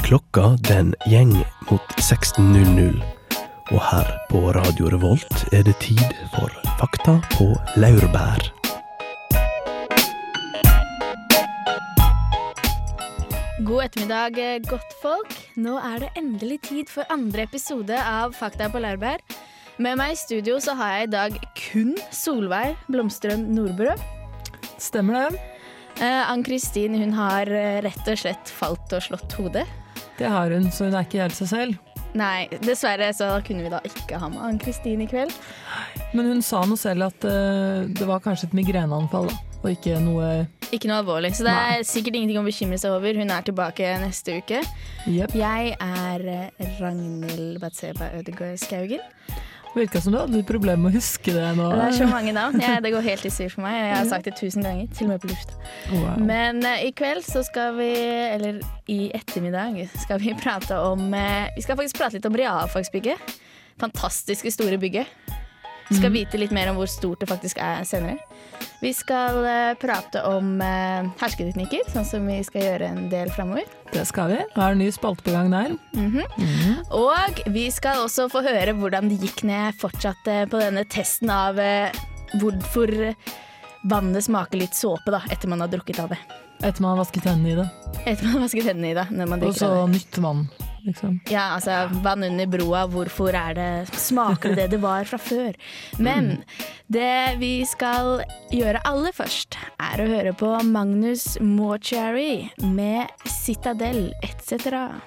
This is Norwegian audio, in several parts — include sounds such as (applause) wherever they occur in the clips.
Klokka den gjeng mot 16.00, og her på Radio Revolt er det tid for Fakta på laurbær. God ettermiddag, godtfolk. Nå er det endelig tid for andre episode av Fakta på laurbær. Med meg i studio så har jeg i dag kun Solveig Blomstrøm Nordbø. Stemmer det. Eh, Ann-Kristin hun har eh, rett og slett falt og slått hodet. Det har hun, så hun er ikke helt seg selv. Nei, dessverre så kunne vi da ikke ha med Ann-Kristin i kveld. Men hun sa nå selv at uh, det var kanskje et migreneanfall, og ikke noe Ikke noe alvorlig, så det Nei. er sikkert ingenting å bekymre seg over. Hun er tilbake neste uke. Yep. Jeg er Ragnhild Batseba Ødegaard Skaugen. Virka som du hadde litt problemer med å huske det nå. Det er så mange navn. Jeg, det går helt i styr for meg. Jeg har sagt det tusen ganger, til og med på lufta. Wow. Men uh, i kveld så skal vi, eller i ettermiddag, skal vi prate om uh, Vi skal faktisk prate litt om realfagsbygget. Fantastiske store bygget. Skal vite litt mer om hvor stort det faktisk er senere. Vi skal eh, prate om eh, hersketeknikker, sånn som vi skal gjøre en del framover. Det skal vi. Er en ny spalte på gang der. Og vi skal også få høre hvordan det gikk når jeg fortsatte på denne testen av eh, hvorfor vannet smaker litt såpe da, etter man har drukket av det. Etter man har vasket hendene i det. Etter man har vasket hendene i det. Og så nytt vann, liksom. Ja, altså vann under broa, hvorfor er det Smaker det det var fra før? Men det vi skal gjøre aller først, er å høre på Magnus Mortuary med Citadel etc.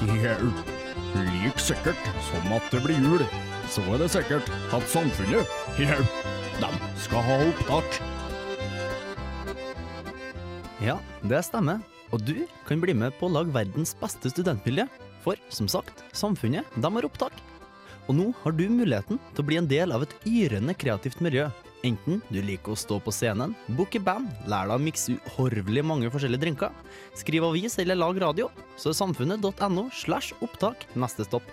Jau. Like sikkert som at det blir jul, så er det sikkert at samfunnet, jau, de skal ha opptak. Ja, det stemmer. Og du kan bli med på å lage verdens beste studentmiljø. For som sagt, samfunnet de har opptak. Og nå har du muligheten til å bli en del av et yrende kreativt miljø. Enten du liker å stå på scenen, booke band, lære deg å mikse uhorvelig mange forskjellige drinker, skrive avis eller lag radio, så er samfunnet.no slash opptak neste stopp.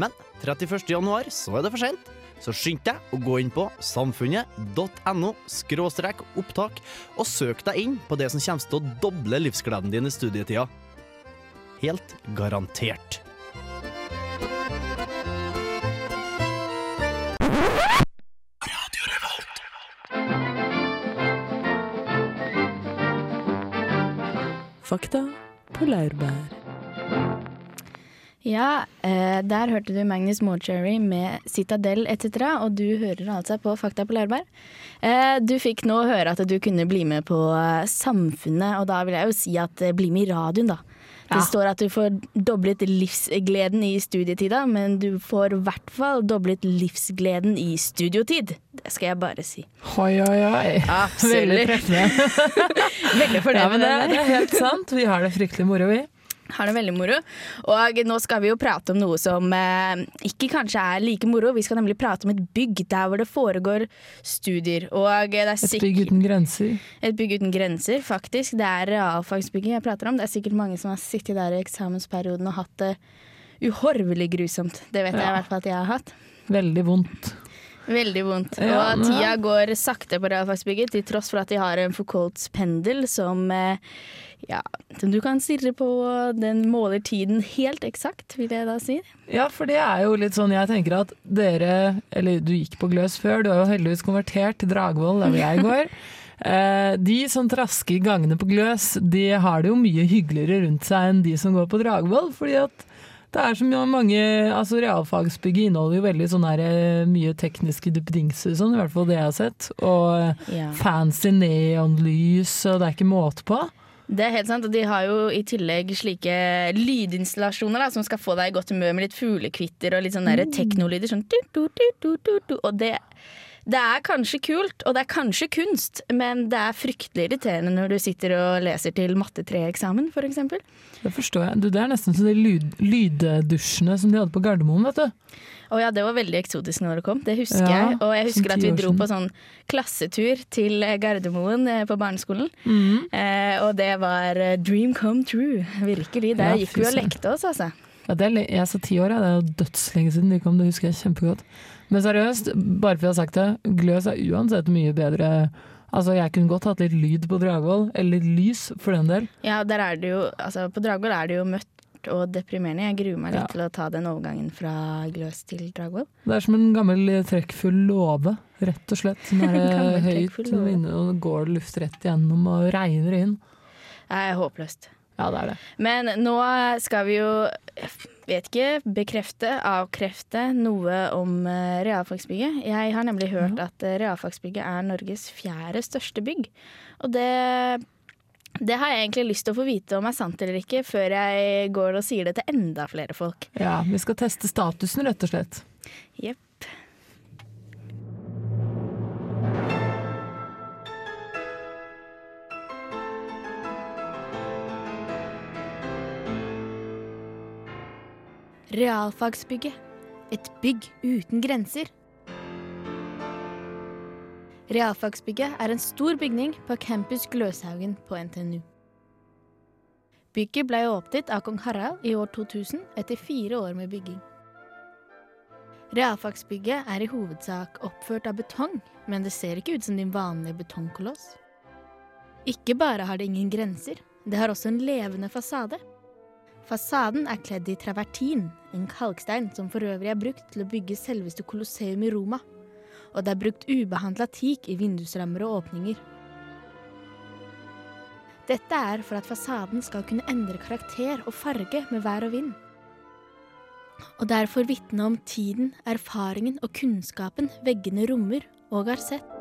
Men 31. januar så er det for sent, så skynd deg å gå inn på samfunnet.no skråstrek opptak og søk deg inn på det som kommer til å doble livsgleden din i studietida. Helt garantert. Fakta på laurbær. Ja, eh, der hørte du Magnus Mortuary med Citadel etc., og du hører altså på Fakta på Laurbær. Eh, du fikk nå høre at du kunne bli med på eh, Samfunnet, og da vil jeg jo si at bli med i radioen, da. Det Ja. står at du får doblet livsgleden i studietida, men du får i hvert fall doblet livsgleden i studiotid. Det skal jeg bare si. Oi, oi, oi. Veldig treffende. (laughs) Veldig fornøyd Ja, med det, det er helt sant. Vi har det fryktelig moro, vi. Har det veldig moro. Og nå skal vi jo prate om noe som eh, ikke kanskje er like moro. Vi skal nemlig prate om et bygg der hvor det foregår studier. Og det er Et bygg uten grenser. et bygg uten grenser, faktisk. Det er realfagsbygget jeg prater om. Det er sikkert mange som har sittet der i eksamensperioden og hatt det uhorvelig grusomt. Det vet jeg i hvert fall at jeg har hatt. Veldig vondt. Veldig vondt. Ja, og tida går sakte på realfagsbygget, til tross for at de har en Foucaults pendel som eh, ja, som du kan stirre på, den måler tiden helt eksakt, vil jeg da si. Ja, for det er jo litt sånn, jeg tenker at dere, eller du gikk på Gløs før, du har jo heldigvis konvertert til Dragvoll, der hvor jeg (laughs) går. Eh, de som trasker i gangene på Gløs, de har det jo mye hyggeligere rundt seg enn de som går på Dragvoll, fordi at det er så mange, altså realfagsbygget inneholder jo veldig sånn her, eh, mye tekniske duppedingser, sånn, i hvert fall det jeg har sett, og Ja. fancy neonlys, og det er ikke måte på. Det er helt sant, og de har jo i tillegg slike lydinstallasjoner da, som skal få deg i godt humør med litt fuglekvitter og litt sånne mm. teknolyder. Sånn du, du, du. Og det Det er kanskje kult, og det er kanskje kunst, men det er fryktelig irriterende når du sitter og leser til matte 3-eksamen, f.eks. Det forstår jeg. Du, det er nesten som de lyd, lyddusjene som de hadde på Gardermoen, vet du. Å ja, det var veldig eksotisk når det kom, det husker Ja, jeg. Og jeg husker at vi dro på sånn klassetur til Gardermoen eh, på barneskolen. Mm. Eh, og det var eh, dream come true, virkelig. Der Ja, gikk vi og lekte oss, altså. Ja, det er, jeg sa ti år, ja. det er jo dødslenge siden de kom, det husker jeg kjempegodt. Men seriøst, bare for jeg har sagt det, Gløs er uansett mye bedre. Altså, Jeg kunne godt hatt litt lyd på Dragvoll, eller litt lys for den del. Ja, der er det jo, altså På Dragvoll er det jo mørkt og deprimerende. Jeg gruer meg litt Ja. til å ta den overgangen fra Gløs til Dragvoll. Det er som en gammel trekkfull låve, rett og slett. Som (laughs) er høyt inne, og går luft rett igjennom og regner inn. Det er håpløst. Ja, det er det. Men nå skal vi jo, vet ikke, bekrefte, avkrefte noe om eh, realfagsbygget. Jeg har nemlig hørt at eh, realfagsbygget er Norges fjerde største bygg. Og det, det har jeg egentlig lyst til å få vite om er sant eller ikke, før jeg går og sier det til enda flere folk. Ja, Vi skal teste statusen, rett og slett. Jepp. Realfagsbygget. Et bygg uten grenser. Realfagsbygget er en stor bygning på campus Gløshaugen på NTNU. Bygget ble åpnet av kong Harald i år 2000 etter fire år med bygging. Realfagsbygget er i hovedsak oppført av betong, men det ser ikke ut som din vanlige betongkoloss. Ikke bare har det ingen grenser, det har også en levende fasade. Fasaden er kledd i travertin, en kalkstein som for øvrig er brukt til å bygge selveste Colosseum i Roma. Og det er brukt ubehandla teak i vindusrammer og åpninger. Dette er for at fasaden skal kunne endre karakter og farge med vær og vind og derfor vitne om tiden, erfaringen og kunnskapen veggene rommer og har sett.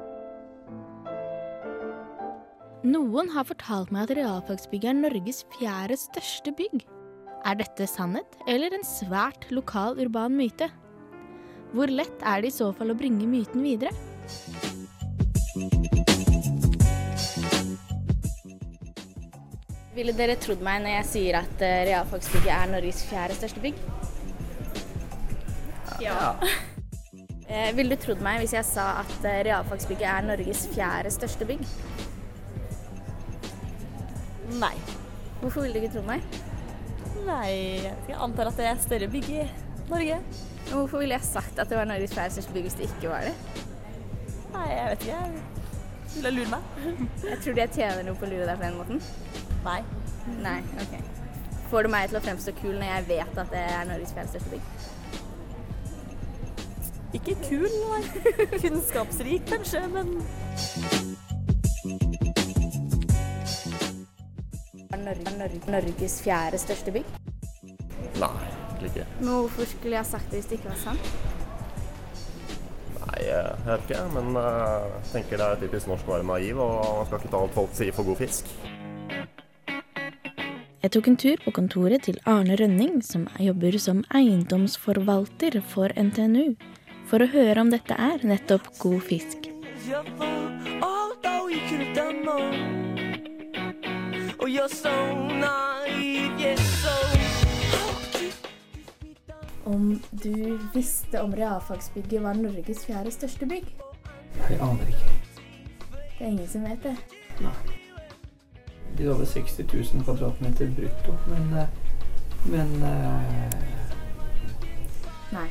Noen har fortalt meg at realfagsbygget er Norges fjerde største bygg. Er dette sannhet, eller en svært lokal urban myte? Hvor lett er det i så fall å bringe myten videre? Ville dere trodd meg når jeg sier at eh, realfagsbygget er Norges fjerde største bygg? Ja. ja. (laughs) Ville du trodd meg hvis jeg sa at eh, realfagsbygget er Norges fjerde største bygg? Nei. Hvorfor ville du ikke trodd meg? Nei, jeg antar at det er større bygg i Norge. Men Hvorfor ville jeg sagt at det var Norges fjerde største bygg hvis det ikke var det? Nei, jeg vet ikke. Jeg ville lure meg. (laughs) Jeg tror jeg tjener noe på å lure deg på den måten. Nei. Nei, ok. Får du meg til å fremstå kul når jeg vet at det er Norges fjerde største bygg? Ikke kul, nei. (laughs) Kunnskapsrik kanskje, men Norge, Norge, Norges fjerde største bygg? Nei, egentlig ikke. Men hvorfor skulle jeg sagt det hvis det ikke var sant? Nei, jeg vet ikke, men eh, jeg tenker det er typisk norsk å være naiv, og man skal ikke ta alt folk sier for god fisk. Jeg tok en tur på kontoret til Arne Rønning, som jobber som eiendomsforvalter for NTNU, for å høre om dette er nettopp god fisk. Jag var allt och gick Om du visste om realfagsbygget var Norges fjerde største bygg? Jeg aner ikke. Det er ingen som vet det. Det er over 60 000 kvadratmeter brutto, men eh, Men uh... Nei.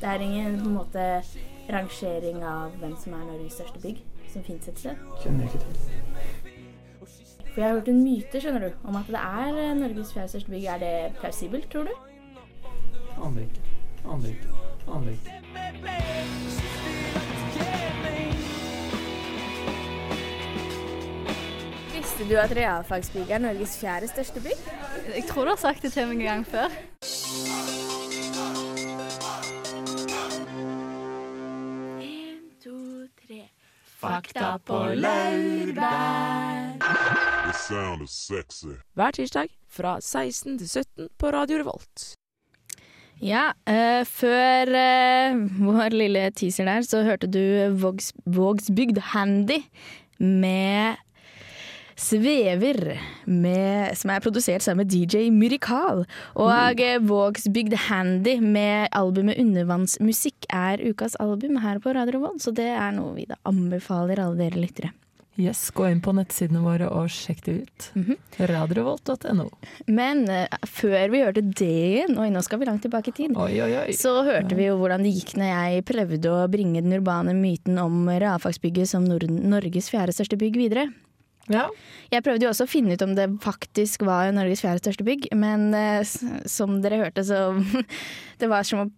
Det er ingen på en måte rangering av hvem som er Norges største bygg, som fins et sted. kjenner jeg ikke til. For jeg har hørt en myte skjønner du, om at det er eh, Norges fjerde største bygg. Er det plausibelt, tror du? Aner ikke. Aner ikke. Aner ikke. Visste du at realfagsbygget er Norges fjerde største bygg? Jeg tror du har sagt det til meg en gang før. En, to, tre. Fakta på laurbær. Hver tirsdag fra 16 til 17 på Radio Revolt. Ja, uh, før uh, vår lille teaser der, så hørte du Vågs, Vågsbygd Handy med Svever, med, som er produsert sammen med DJ Myrikal. Og mm. Vågsbygd Handy med albumet Undervannsmusikk er ukas album her på Radio Revolt, så det er noe vi da anbefaler alle dere lyttere. Yes, gå inn på nettsidene våre og sjekk det ut. Mm -hmm. Radiovolt.no. Men uh, før vi hørte det oi nå skal vi langt tilbake i tid, Oi, oi, oi. så hørte vi jo hvordan det gikk når jeg prøvde å bringe den urbane myten om realfagsbygget som Norden, Norges fjerde største bygg videre. Ja. Jeg prøvde jo også å finne ut om det faktisk var Norges fjerde største bygg, men eh, som dere hørte så (laughs) Det var som å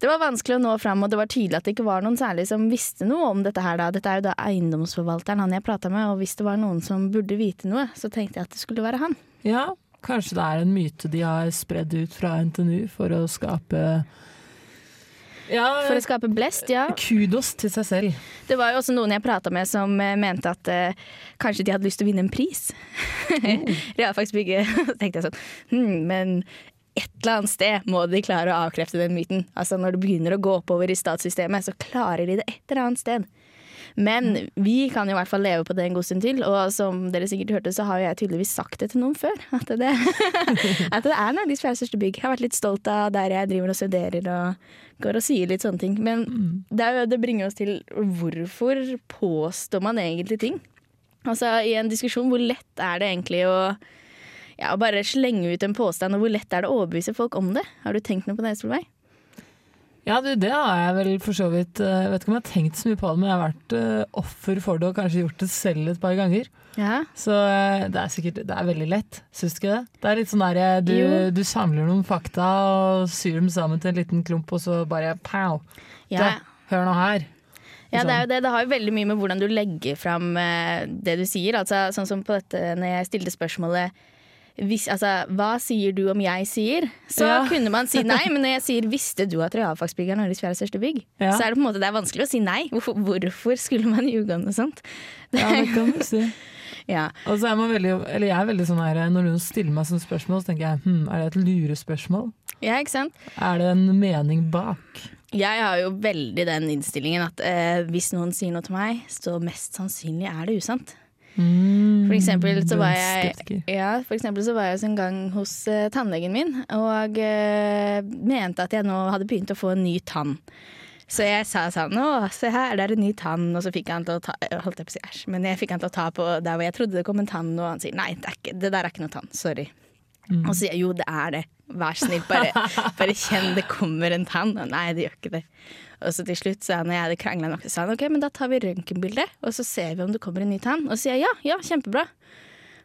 det var vanskelig å nå fram, og det var tydelig at det ikke var noen særlig som visste noe om dette her da. Dette er jo da eiendomsforvalteren han jeg prata med, og hvis det var noen som burde vite noe, så tenkte jeg at det skulle være han. ja, kanskje det er en myte de har spredd ut fra NTNU for å skape ja, For å skape blest, ja. kudos til seg selv. Det var jo også noen jeg prata med som eh, mente at eh, kanskje de hadde lyst til å vinne en pris. (laughs) Realfagsbygget. (laughs) Så tenkte jeg sånn hm, men et eller annet sted må de klare å avkrefte den myten. Altså Når det begynner å gå oppover i statssystemet, så klarer de det et eller annet sted. Men vi kan jo i hvert fall leve på det en god stund til, og som dere sikkert hørte, så har jeg tydeligvis sagt det til noen før. (laughs) At det, (laughs) at det er Norges fjerde største bygg. Jeg har vært litt stolt av der jeg driver og studerer og går og sier litt sånne ting. Men det, er jo, det bringer oss til hvorfor påstår man egentlig ting? Altså I en diskusjon, hvor lett er det egentlig å ja, bare slenge ut en påstand, og hvor lett er det å overbevise folk om det? Har du tenkt noe på det, Solveig? Ja, du, det har jeg vel for så vidt eh, Jeg vet ikke om jeg har tenkt så mye på det, men jeg har vært eh, offer for det og kanskje gjort det selv et par ganger. Ja. Så eh, det er sikkert Det er veldig lett, syns du ikke det? Det er litt sånn der du, du samler noen fakta og syr dem sammen til en liten klump, og så bare pow! Ja. Det, hør nå her. Ja, det, er jo det. det har jo veldig mye med hvordan du legger fram det du sier. Altså, sånn som på dette når jeg stilte spørsmålet hvis, altså, Hva sier du om jeg sier? Så Ja. kunne man si (laughs) nei, men når jeg sier 'visste du at realfagsbygg er Norges fjerde største bygg', Ja. så er det på en måte det er vanskelig å si nei. Hvorfor, hvorfor skulle man ljuge om noe sånt? Ja, det kan du si. (laughs) Ja. Og så er man veldig, eller jeg er veldig sånn her Når noen stiller meg sånne spørsmål, så tenker jeg hm, er det et lurespørsmål? ja, ikke sant? Er det en mening bak? Jeg har jo veldig den innstillingen at eh, hvis noen sier noe til meg, så mest sannsynlig er det usant. Mm, For eksempel så var jeg, ja, for eksempel så var jeg en gang hos uh, tannlegen min og uh, mente at jeg nå hadde begynt å få en ny tann. Så jeg sa sånn Å, se her, det er en ny tann. Og så fikk han til å ta Holdt jeg på å si æsj, men jeg fikk han til å ta på der hvor jeg trodde det kom en tann, og han sier nei, det, ikke, det der er ikke noe tann. Sorry. Mm. Og så sier jeg jo, det er det. Vær snill, bare, bare kjenn det kommer en tann. Og nei, det gjør ikke det. Og så til slutt, så når jeg hadde krangla nok, så sa han ok, men da tar vi røntgenbilde, og så ser vi om det kommer en ny tann. Og så sier jeg ja, ja, kjempebra.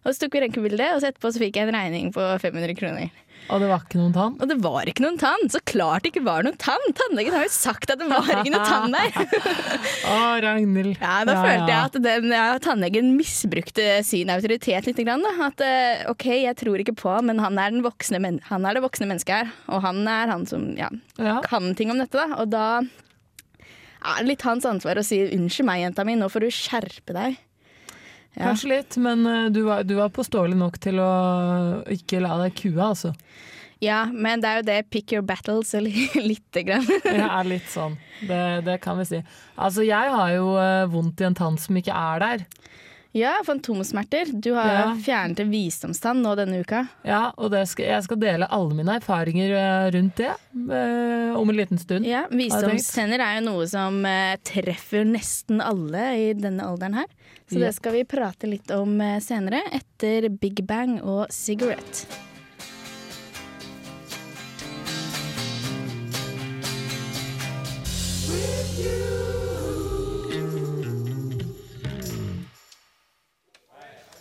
Og så tok vi røntgenbilde, og så etterpå så fikk jeg en regning på 500 kroner. Og det var ikke noen tann? Og det var ikke noen tann! Så klart det ikke var noen tann! Tannlegen har jo sagt at det var ikke noen tann der! (laughs) Å, Ragnhild. Ja, Da følte jeg at den ja, tannlegen misbrukte sin autoritet litt. Grann. At eh, OK, jeg tror ikke på han, men han er, voksne han er det voksne mennesket her. Og han er han som ja, Ja. kan ting om dette. Da. Og da er det litt hans ansvar å si 'unnskyld meg, jenta mi, nå får du skjerpe deg'. Ja. Kanskje litt, men eh, du var, du var påståelig nok til å ikke la deg kue, altså. ja, men det er jo det 'pick your battles' eller (laughs) lite grann. Det er litt sånn. Det, det kan vi si. Altså, jeg har jo eh, vondt i en tann som ikke er der. Ja, fantomsmerter. Du har Ja. fjernet en visdomstann nå denne uka. Ja, og det skal, jeg skal dele alle mine erfaringer eh, rundt det eh, om en liten stund. Ja. Visdomstenner er jo noe som eh, treffer nesten alle i denne alderen her. Så det skal vi prate litt om eh, senere, etter Big Bang og Cigarette.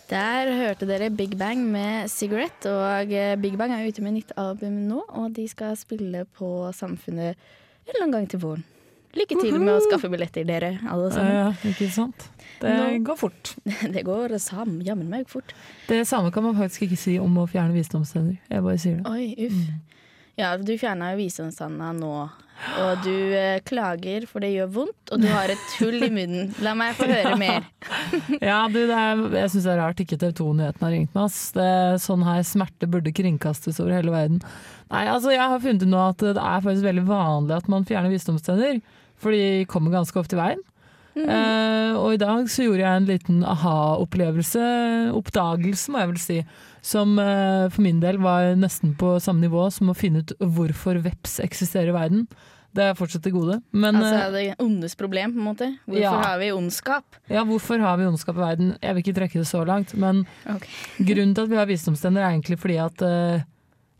Der hørte dere Big Bang med Cigarette, og eh, Big Bang er ute med nytt album nå, og de skal spille på Samfunnet en eller annen gang til våren. Lykke til med å skaffe billetter, dere alle sammen. Ja, ikke sant? Det Nå- går fort. (laughs) Det går sam, jammen meg fort. Det samme kan man faktisk ikke si om å fjerne visdomstenner. Jeg bare sier det. Oi, uff. Ja, du fjerna jo visdomstanna nå Og du eh, klager for det gjør vondt, og du har et hull i munnen. La meg få høre (laughs) mer. Ja, du, er, jeg syns det er rart ikke TV 2-nyhetene har ringt meg. Ass. Det, sånn her smerte burde kringkastes over hele verden. Nei, altså Jeg har funnet ut nå at det er faktisk veldig vanlig at man fjerner visdomstenner. For de kommer ganske ofte i veien. Eh, og i dag så gjorde jeg en liten aha-opplevelse, oppdagelse må jeg vel si, som eh, for min del var nesten på samme nivå som å finne ut hvorfor veps eksisterer i verden. Det er fortsatt det gode. Men Altså er det ondes problem, på en måte. Hvorfor Ja. har vi ondskap? ja, hvorfor har vi ondskap i verden? Jeg vil ikke trekke det så langt, men okay. grunnen til at vi har visdomstenner er egentlig fordi at eh,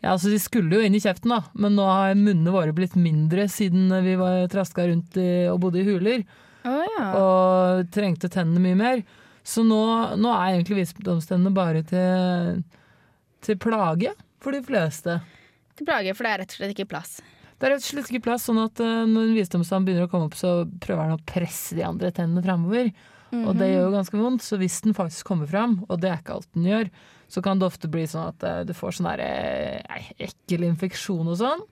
ja, altså De skulle jo inn i kjeften, da, men nå har munnene våre blitt mindre siden vi var traska rundt i, og bodde i huler. Oh, ja. og trengte tennene mye mer. Så nå, nå er egentlig visdomstennene bare til, til plage for de fleste. Til plage, for det er rett og slett ikke plass. Det er rett og slett ikke plass, sånn at eh, når en visdomstann begynner å komme opp, så prøver den å presse de andre tennene framover. Og det gjør jo ganske vondt, så hvis den faktisk kommer fram, og det er ikke alt den gjør, så kan det ofte bli sånn at eh, du får sånn eh, ekkel infeksjon og sånn.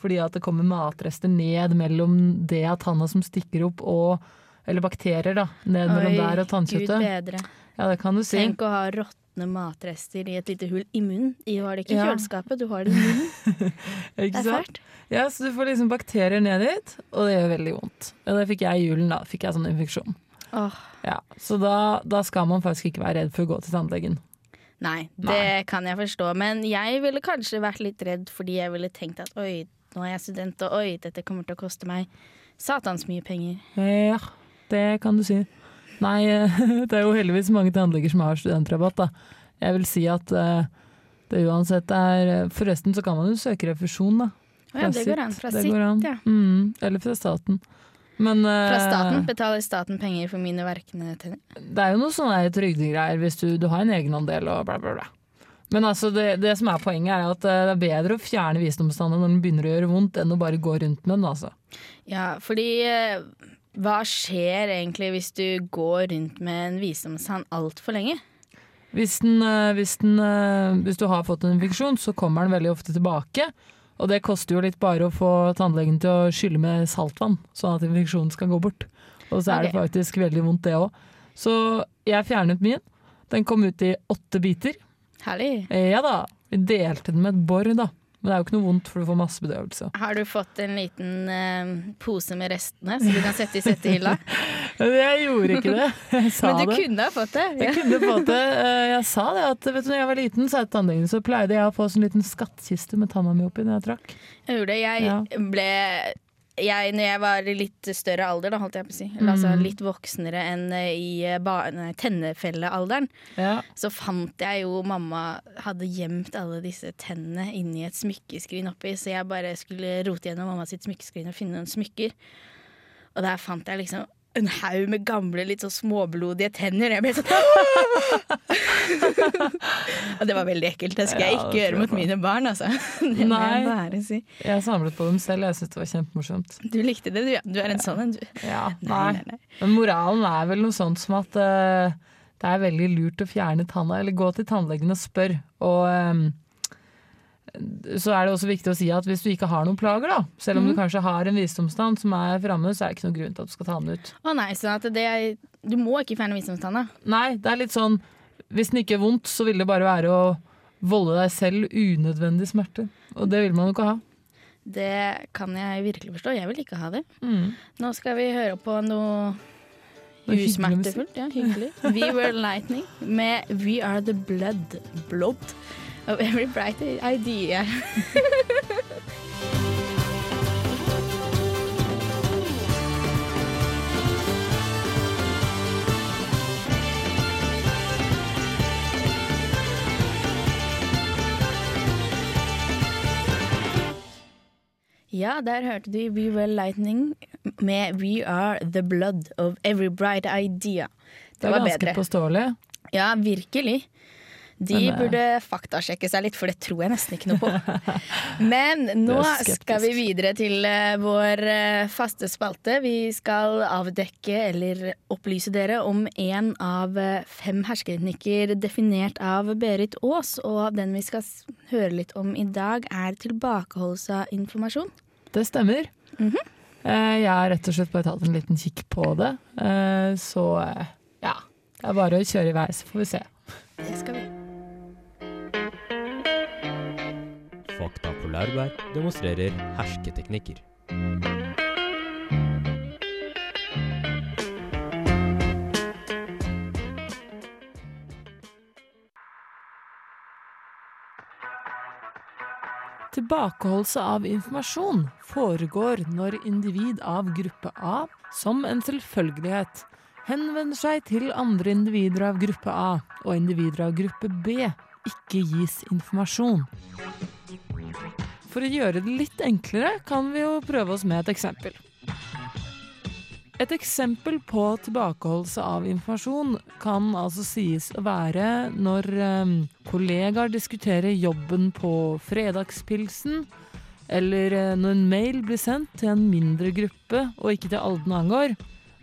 Fordi at det kommer matrester ned mellom det av tanna som stikker opp og Eller bakterier, da. Ned mellom der og tannkjøttet. Ja, det kan du si. Tenk å ha råtne matrester i et lite hull i munnen. Du har det ikke i Ja. kjøleskapet, du har det i munnen. (laughs) Ikke Det er fælt. Ja, så du får liksom bakterier ned dit, og det gjør veldig vondt. Og det fikk jeg i julen, da. Fikk jeg sånn infeksjon. Oh. Ja, så da, da skal man faktisk ikke være redd for å gå til tannlegen. Nei, det kan jeg forstå. Men jeg ville kanskje vært litt redd fordi jeg ville tenkt at oi, nå er jeg student, og oi, dette kommer til å koste meg satans mye penger. Ja, det kan du si. Nei, (laughs) det er jo heldigvis mange tannleger som har studentrabatt, da. Jeg vil si at eh, det uansett er Forresten så kan man jo søke refusjon, da. Fra ja, det går an. Fra sitt, ja. Mm, eller fra staten. Men Fra eh, staten betaler staten penger for mine verkende tenner. det er jo noe sånne trygdegreier hvis du, du har en egenandel og bla, bla, bla. Men altså det, det som er poenget, er at eh, det er bedre å fjerne visdomstanna når den begynner å gjøre vondt, enn å bare gå rundt med den. altså. Ja, fordi eh, hva skjer egentlig hvis du går rundt med en visdomstann altfor lenge? Hvis, den, hvis, den, hvis du har fått en infeksjon, så kommer den veldig ofte tilbake. Og det koster jo litt bare å få tannlegen til å skylle med saltvann, sånn at infeksjonen skal gå bort. Og så er det faktisk veldig vondt, det òg. Så jeg fjernet min. Den kom ut i åtte biter. Herlig. Ja da. Vi delte den med et bor, da. Men det er jo ikke noe vondt, for du får masse bedøvelse. Har du fått en liten eh, pose med restene, så du kan sette i settehylla? (laughs) Jeg gjorde ikke det. Jeg sa Men du det. kunne ha fått det. Jeg kunne fått det. Eh, Jeg sa det at vet du, når jeg var liten, sa jeg til tannlegen, så pleide jeg å få sånn liten skattkiste med tanna mi oppi når jeg trakk. Jeg gjorde det. Jeg Ja. ble jeg, når jeg var litt større alder, da, holdt jeg på å si, eller altså Mm. litt voksnere enn eh, i eh, tennefellealderen, Ja. så fant jeg jo mamma hadde gjemt alle disse tennene inni et smykkeskrin oppi, så jeg bare skulle rote gjennom mamma sitt smykkeskrin og finne noen smykker. Og der fant jeg liksom en haug med gamle, litt sånn småblodige tenner. Jeg ble sånn (laughs) Og det var veldig ekkelt. Det skal jeg Ja, ikke gjøre mot mine barn, altså. (laughs) Det Nei. jeg si. Jeg samlet på dem selv, jeg syntes det var kjempemorsomt. Du likte det, du. Du er en sånn en, du. Ja, Nei, nei. Men moralen er vel noe sånt som at uh, det er veldig lurt å fjerne tanna, eller gå til tannlegen og spørre. Og ehm, så er det også viktig å si at hvis du ikke har noen plager, da, selv om mm. du kanskje har en visdomstann som er framme, så er det ikke noen grunn til at du skal ta den ut. Å nei, sånn at det er, du må ikke fjerne visdomstanna. Nei, det er litt sånn Hvis den ikke er vondt, så vil det bare være å volde deg selv unødvendig smerte. Og det vil man jo ikke ha. Det kan jeg virkelig forstå. Jeg vil ikke ha det. Mm. Nå skal vi høre på Noe usmertefullt. Ja, hyggelig. We Were Lightning med We Are The Blood Blood of Every Bright Idea. Ja, der hørte du We Were Lightning med We Are The Blood of Every Bright Idea. Det Det er var ganske bedre. påståelig. Ja, virkelig. De Men, eh, burde faktasjekke seg litt, for det tror jeg nesten ikke noe på. (laughs) Men nå skal vi videre til eh, vår eh, faste spalte. Vi skal avdekke eller opplyse dere om en av fem hersketeknikker definert av Berit Aas. Og den vi skal høre litt om i dag, er tilbakeholdelse av informasjon. Det stemmer. Eh, Jeg har rett og slett bare tatt en liten kikk på det. Så ja, det er bare å kjøre i vei, så får vi se. Laurbær demonstrerer hersketeknikker. Tilbakeholdelse av informasjon foregår når individ av gruppe A, som en selvfølgelighet, henvender seg til andre individer av gruppe A og individer av gruppe B, ikke gis informasjon. For å gjøre det litt enklere kan vi jo prøve oss med et eksempel. Et eksempel på tilbakeholdelse av informasjon kan altså sies å være når eh, kollegaer diskuterer jobben på fredagspilsen, eller eh, når en mail blir sendt til en mindre gruppe og ikke til alle den angår,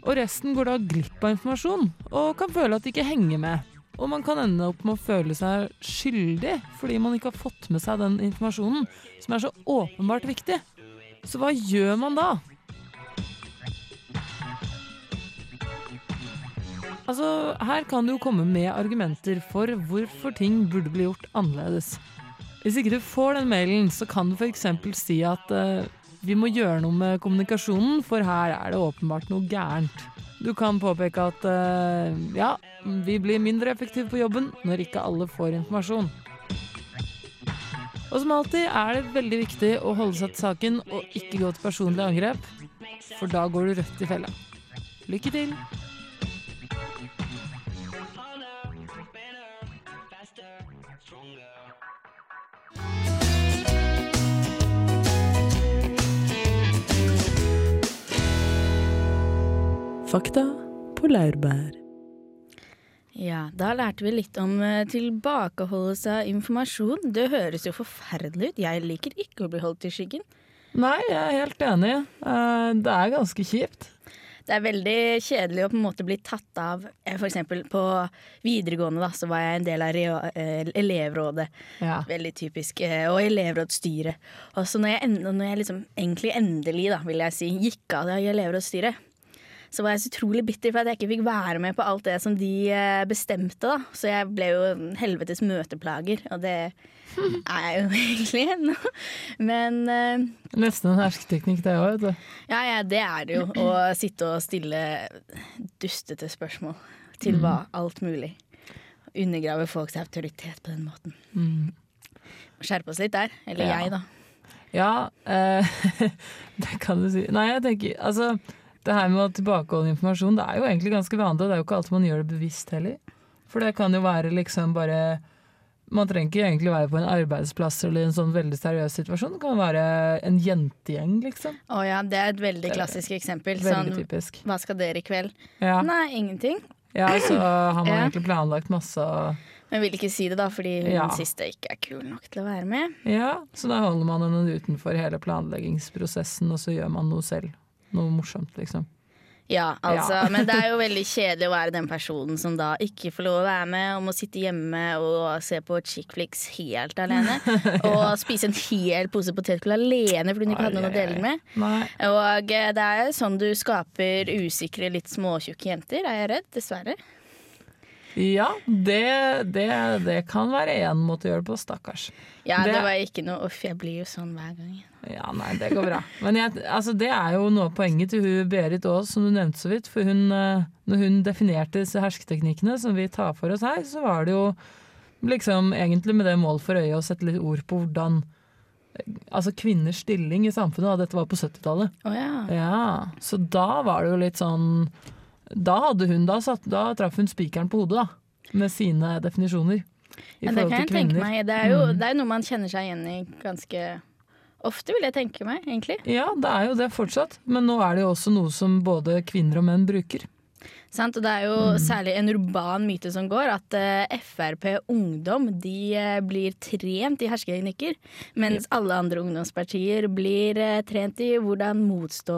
og resten går da glipp av informasjon og kan føle at de ikke henger med. Og man kan ende opp med å føle seg skyldig fordi man ikke har fått med seg den informasjonen som er så åpenbart viktig. Så hva gjør man da? Altså, her kan du jo komme med argumenter for hvorfor ting burde bli gjort annerledes. Hvis ikke du får den mailen, så kan du f.eks. si at uh, vi må gjøre noe med kommunikasjonen, for her er det åpenbart noe gærent. Du kan påpeke at eh, ja, vi blir mindre effektive på jobben når ikke alle får informasjon. Og som alltid er det veldig viktig å holde seg til saken og ikke gå til personlig angrep, for da går du rødt i fella. Lykke til! Fakta på laurbær. Ja, da lærte vi litt om eh, tilbakeholdelse av informasjon. Det høres jo forferdelig ut. Jeg liker ikke å bli holdt i skyggen. Nei, jeg er helt enig. Eh, Det er ganske kjipt. Det er veldig kjedelig å på en måte bli tatt av F.eks. For eksempel på videregående da, så var jeg en del av eh, elevrådet. Ja. Veldig typisk. eh, Og elevrådsstyret. Og så når jeg, når jeg liksom, egentlig endelig, da, vil jeg si, gikk av i elevrådsstyret, så var jeg så utrolig bitter for at jeg ikke fikk være med på alt det som de eh, bestemte. da. Så jeg ble jo en helvetes møteplager, og det er jeg jo (laughs) egentlig ennå. Men uh, Nesten en hersketeknikk, det òg, vet du. ja, ja, det er det jo. Å sitte og stille dustete spørsmål til hva alt mulig. Undergrave folks autoritet på den måten. Mm. Skjerpe oss litt der. Eller Ja. jeg, da. Ja, uh, (laughs) det kan du si. Nei, jeg tenker altså Det her med å tilbakeholde informasjon, det er jo egentlig ganske vanlig. Det er jo ikke alltid man gjør det bevisst heller. For det kan jo være liksom bare Man trenger ikke egentlig være på en arbeidsplass eller en sånn veldig seriøs situasjon. Det kan være en jentegjeng, liksom. Å ja, det er et veldig klassisk eksempel. Veldig Sånn, typisk. hva skal dere i kveld? Ja. Nei, ingenting. Ja, så har man Ja. egentlig planlagt masse og Men vil ikke si det, da, fordi hun Ja. siste ikke er kul nok til å være med. Ja, så da holder man henne utenfor hele planleggingsprosessen, og så gjør man noe selv. Noe morsomt, liksom. Ja, altså, Ja. men det er jo (laughs) veldig kjedelig å være den personen som da ikke får lov å være med, og må sitte hjemme og se på chick flicks helt alene. og (laughs) spise en hel pose potetgull alene fordi hun ikke hadde noen å dele med. Nei. Og eh, det er sånn du skaper usikre, litt småtjukke jenter, er jeg redd. Dessverre. Ja, det, det, det kan være én måte å gjøre det på, stakkars. Ja, det, Det- var ikke noe Uff, jeg blir jo sånn hver gang. Ja, nei, det går bra. Men jeg, altså, det er jo noe av poenget til hun Berit Aas, som du nevnte så vidt. For hun, eh, når hun definerte disse hersketeknikkene som vi tar for oss her, så var det jo liksom egentlig med det mål for øye å sette litt ord på hvordan eh, Altså kvinners stilling i samfunnet, og dette var på 70-tallet. Å ja. Ja, så da var det jo litt sånn Da hadde hun da satt Da traff hun spikeren på hodet, da. Med sine definisjoner. I Ja, det kan jeg tenke meg. Det er jo Mm. det er noe man kjenner seg igjen i ganske ofte, vil jeg tenke meg, egentlig. Ja, det er jo det fortsatt. Men nå er det jo også noe som både kvinner og menn bruker. Sant? Og det er jo Mm. særlig en urban myte som går, at uh, Frp Ungdom de uh, blir trent i hersketeknikker, mens alle andre ungdomspartier blir uh, trent i hvordan motstå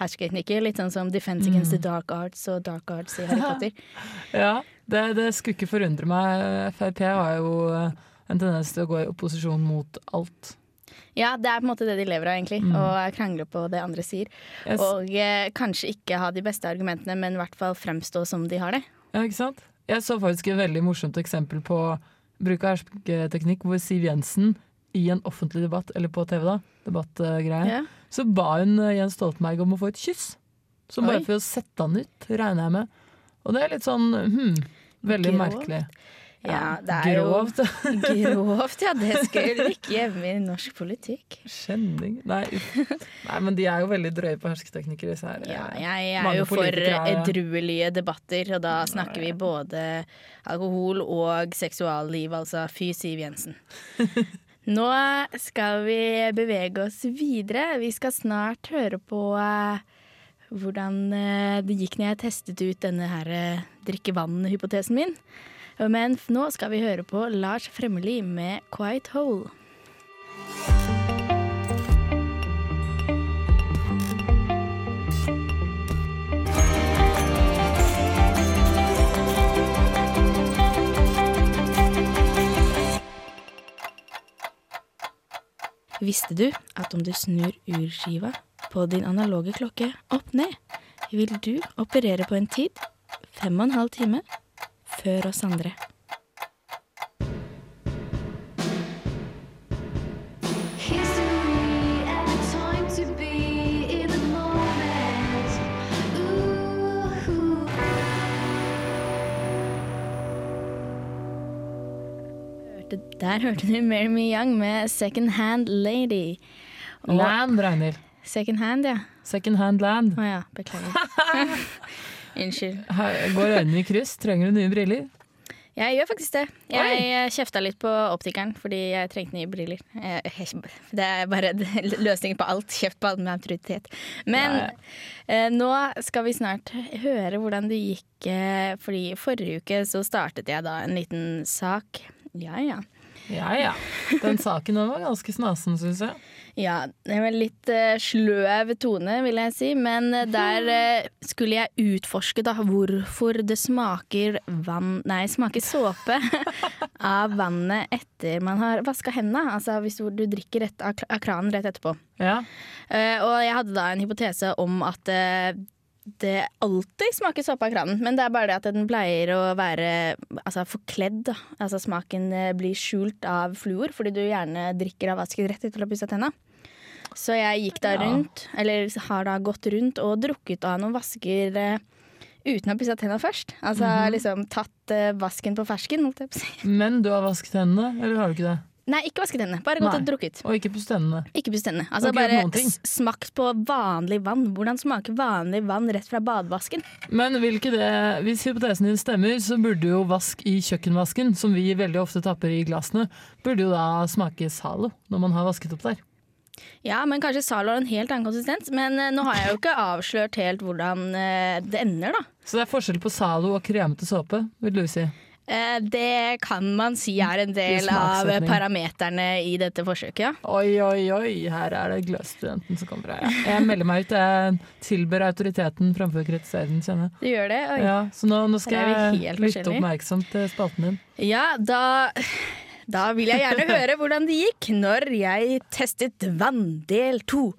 hersketeknikker. Litt sånn som Defense Against the Mm. Dark Arts og Dark Arts i Harry (laughs) Potter. Ja, det, det skulle ikke forundre meg. Frp har jo eh, en tendens til å gå i opposisjon mot alt. Ja, det er på en måte det de lever av, egentlig. Mm. Å krangle på det andre sier. Yes. Og eh, kanskje ikke ha de beste argumentene, men i hvert fall fremstå som de har det. Ja, ikke sant? Jeg så faktisk et veldig morsomt eksempel på bruk av hersketeknikk, hvor Siv Jensen i en offentlig debatt, eller på TV da, debattgreie, Ja. så ba hun eh, Jens Stoltenberg om å få et kyss. Så bare Oi. for å sette han ut, regner jeg med. Og det er litt sånn hm, veldig Grovt. merkelig. Ja, det er Grovt. jo (laughs) Grovt, ja. Det skulle ikke hjemme i norsk politikk. Skjenning Nei. Nei, men de er jo veldig drøye på hersketeknikker, disse her. Ja, jeg er jo for edruelige debatter, og da snakker vi både alkohol og seksualliv, altså fy Siv Jensen. (laughs) Nå skal vi bevege oss videre. Vi skal snart høre på eh, hvordan eh, det gikk når jeg testet ut denne her eh, drikke vann-hypotesen min. Men nå skal vi høre på Lars Fremmeli med 'Quiet Hole'. Visste du at om du snur urskiva på din analoge klokke opp ned, vil du operere på en tid fem og en halv time før oss andre? Der hørte du Mary Me Young med 'Second Hand Lady'. Og- Land, Ragnhild. Second hand, ja. Second hand land. Å ja, beklager. (laughs) Unnskyld. Går øynene i kryss. Trenger du nye briller? Jeg gjør faktisk det. Jeg kjefta litt på optikeren fordi jeg trengte nye briller. Det er bare (laughs) løsningen på alt. Kjeft på alt med autoritet. Men ja. eh, nå skal vi snart høre hvordan det gikk. Eh, fordi forrige uke så startet jeg da en liten sak. Ja ja. Ja ja. Den saken var ganske snasen, syns jeg. Ja, det var litt eh, sløv tone, vil jeg si. Men eh, der eh, skulle jeg utforske da hvorfor det smaker vann Nei, smaker såpe (laughs) av vannet etter man har vaska hendene. Altså hvis du, drikker rett av, kranen rett etterpå. Ja. Og jeg hadde da en hypotese om at det alltid smaker såpe av kranen, men det er bare det at den pleier å være altså, forkledd. Altså smaken eh, blir skjult av fluor, fordi du gjerne drikker av vasken rett etter å ha pussa tenna. Så jeg gikk da Ja. eller har da gått rundt og drukket av noen vasker eh, uten å ha pussa tenna først. Altså Mhm. liksom tatt eh, vasken på fersken, holdt jeg på å si. Men du har vasket hendene, eller har du ikke det? Nei, ikke vasket tennene, bare gått Nei. og drukket. Og ikke pusset hendene. Ikke pusse tennene. Altså bare smakt på vanlig vann. Hvordan smaker vanlig vann rett fra badevasken? Men vil ikke det, hvis hypotesen din stemmer, så burde jo vask i kjøkkenvasken, som vi veldig ofte tapper i glassene, burde jo da smake Zalo når man har vasket opp der. Ja, men kanskje Zalo har en helt annen konsistens. Men eh, nå har jeg jo ikke avslørt helt hvordan eh, det ender, da. Så det er forskjell på Zalo og kremete såpe, vil du si. Eh, det kan man si er en del av parameterne i dette forsøket, ja. Oi, oi, oi, her er det gløsstudenten som kommer. Ja. Jeg melder meg ut. Jeg tilber autoriteten framfor å kritisere den, kjenner jeg. Du gjør det? Oi. Ja, så nå, nå skal jeg lytte oppmerksomt til spalten din. Ja, da, da vil jeg gjerne (laughs) høre hvordan det gikk når jeg testet vann del to.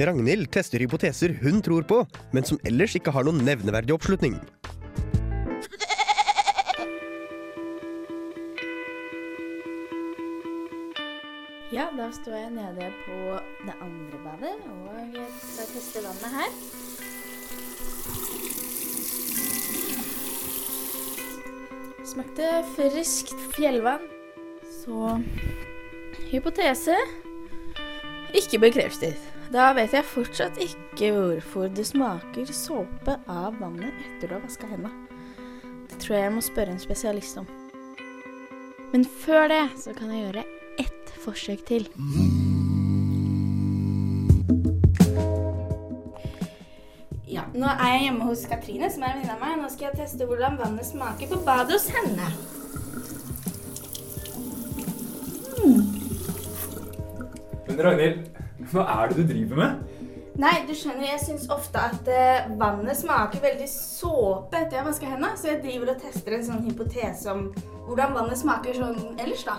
Ragnhild tester hypoteser hun tror på, men som ellers ikke har noen nevneverdig oppslutning. Ja, da står jeg nede på det andre badet og skal teste vannet her. Smakte friskt fjellvann. Så hypotese ikke bekreftet. Da vet jeg fortsatt ikke hvorfor det smaker såpe av vannet etter du har vaska hendene. Det tror jeg jeg må spørre en spesialist om. Men før det så kan jeg gjøre ett forsøk til. Ja, nå er jeg hjemme hos Katrine, som er en venninne av meg. Nå skal jeg teste hvordan vannet smaker på badet hos henne. Men Ragnhild, hva er det du driver med? Nei, du skjønner, jeg syns ofte at eh, vannet smaker veldig såpe etter jeg vasker hendene, så jeg driver og tester en sånn hypotese om hvordan vannet smaker sånn ellers, da.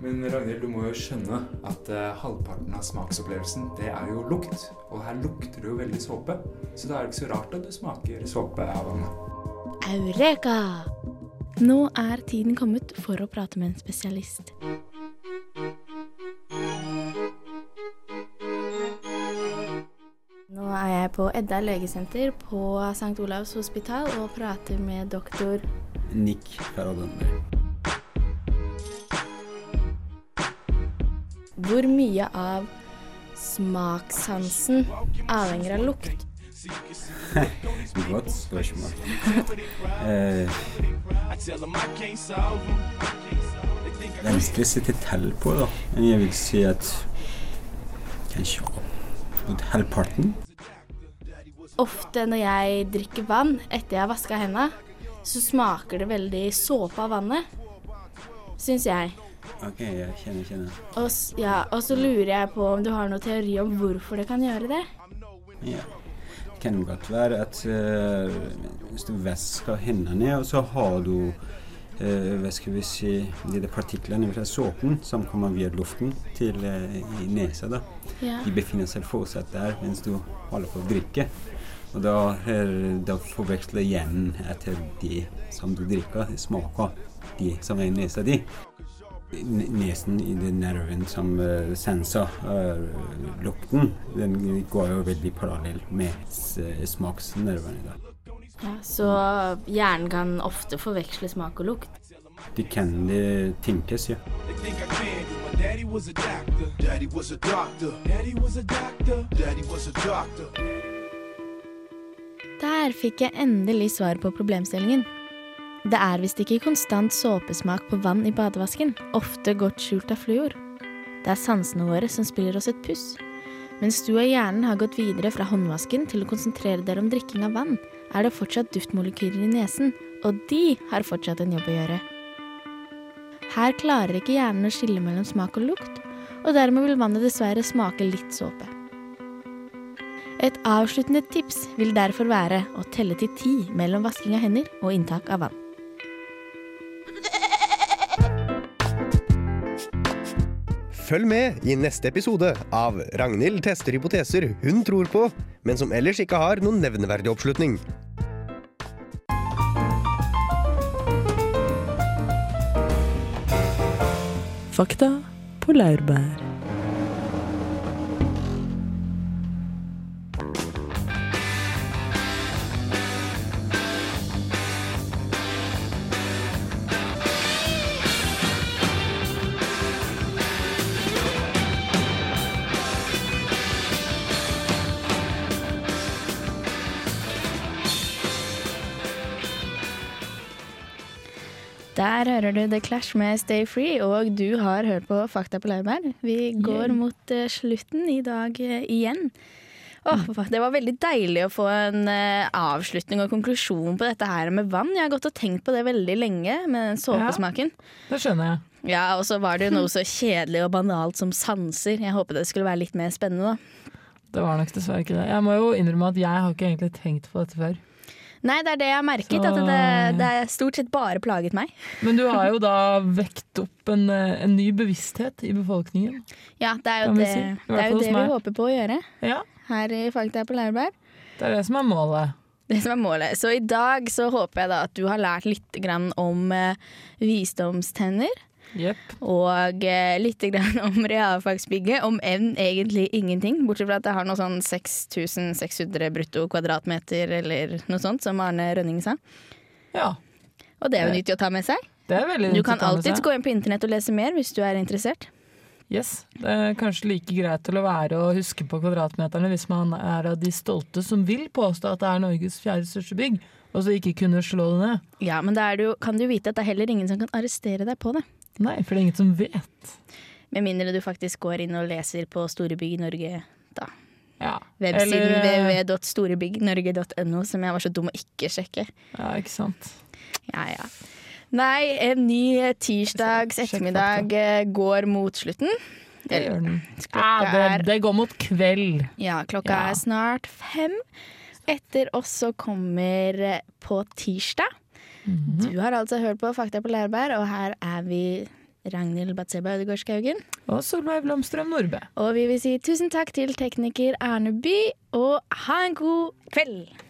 Men Ragnhild, du må jo skjønne at uh, halvparten av smaksopplevelsen, det er jo lukt. Og her lukter det jo veldig såpe. Så da er det ikke så rart at du smaker såpe av vannet. Eureka! Nå er tiden kommet for å prate med en spesialist. Jeg på Edda legesenter på St. Olavs hospital og prater med doktor Nick Ferragonde. Hvor mye av smakssansen avhenger av lukt? (laughs) Godt spørsmål. Eh, vanskelig å sette tall på, da. Men jeg vil si at kanskje halvparten. Ofte når jeg drikker vann etter jeg har vaska hendene, så smaker det veldig såpe av vannet. Syns jeg. Ok, jeg kjenner, kjenner. Og, ja, og så lurer jeg på om du har noen teori om hvorfor det kan gjøre det? Ja. Det kan godt være at uh, hvis du vasker hendene, og så har du uh, hva skal vi si, de partiklene fra såpen som kommer via luften til uh, i nesa. Da. Ja. De befinner seg fortsatt der mens du holder på å drikke. Og da, er, da forveksler hjernen etter det som du drikker, smaker de som er i nesa di. Nesen i den nerven som uh, senser uh, lukten, den går jo veldig parallell med smaksnervene. Da. Ja, så hjernen kan ofte forveksle smak og lukt. Det kan det tenkes, ja. Daddy was a doctor. Daddy was a doctor. Daddy was a doctor. Daddy was a doctor. Der fikk jeg endelig svar på problemstillingen. Det er visst ikke konstant såpesmak på vann i badevasken, ofte godt skjult av fluor. Det er sansene våre som spiller oss et puss. Mens du og hjernen har gått videre fra håndvasken til å konsentrere dere om drikking av vann, er det fortsatt duftmolekyler i nesen, og de har fortsatt en jobb å gjøre. Her klarer ikke hjernen å skille mellom smak og lukt, og dermed vil vannet dessverre smake litt såpe. Et avsluttende tips vil derfor være å telle til ti mellom vasking av hender og inntak av vann. Følg med i neste episode av Ragnhild tester hypoteser hun tror på, men som ellers ikke har noen nevneverdig oppslutning. Fakta på laurbær. Der hører du The Clash med Stay Free, og du har hørt på Fakta på laurbær. Vi går yeah. mot eh, slutten i dag eh, igjen. Åh, det var veldig deilig å få en eh, avslutning og konklusjon på dette her med vann. Jeg har gått og tenkt på det veldig lenge, med den såpesmaken. Det skjønner jeg. Ja, og så var det jo noe (laughs) så kjedelig og banalt som sanser. Jeg håpet det skulle være litt mer spennende, da. Det var nok dessverre ikke det. Jeg må jo innrømme at jeg har ikke egentlig tenkt på dette før. Nei, det er det jeg har merket. Så- At det, det er stort sett bare plaget meg. Men du har jo da vekt opp en, en ny bevissthet i befolkningen. Ja, det er jo det, si. Det, er jo det vi håper på å gjøre Ja. her i Fakta på laurbær. Det er det som er målet. Det som er målet. Så i dag så håper jeg da at du har lært litt grann om eh, visdomstenner. Og eh, litt (laughs) om realfagsbygget, om enn egentlig ingenting. Bortsett fra at det har noe sånn 6600 brutto kvadratmeter eller noe sånt, som Arne Rønning sa. Ja. Og det er jo nyttig å ta med seg. Det er veldig Du kan alltids seg. gå inn på internett og lese mer hvis du er interessert. Yes, Det er kanskje like greit til å være å huske på kvadratmeterne hvis man er av de stolte som vil påstå at det er Norges fjerde største bygg, og så ikke kunne slå det ned. Ja, men da kan du jo, vite at det er heller ingen som kan arrestere deg på det. Nei, for det er ingen som vet. Med mindre du faktisk går inn og leser på Storebygg Norge, da. Ja. Websiden Eller- www.storebyggnorge.no, som jeg var så dum å ikke sjekke. Ja, ikke sant. Ja, ja. Nei, en ny tirsdags ettermiddag eh, går mot slutten. Det gjør den. Ja, det, det går mot kveld. Ja, klokka Ja. er snart fem. Etter oss så kommer eh, På tirsdag. Mhm. Du har altså hørt på Fakta på Lærberg, og her er vi Ragnhild Batseba Ødegaard Skaugen. Og Solveig Blomstrøm Nordbø. Og vi vil si tusen takk til tekniker Erne By, og ha en god kveld!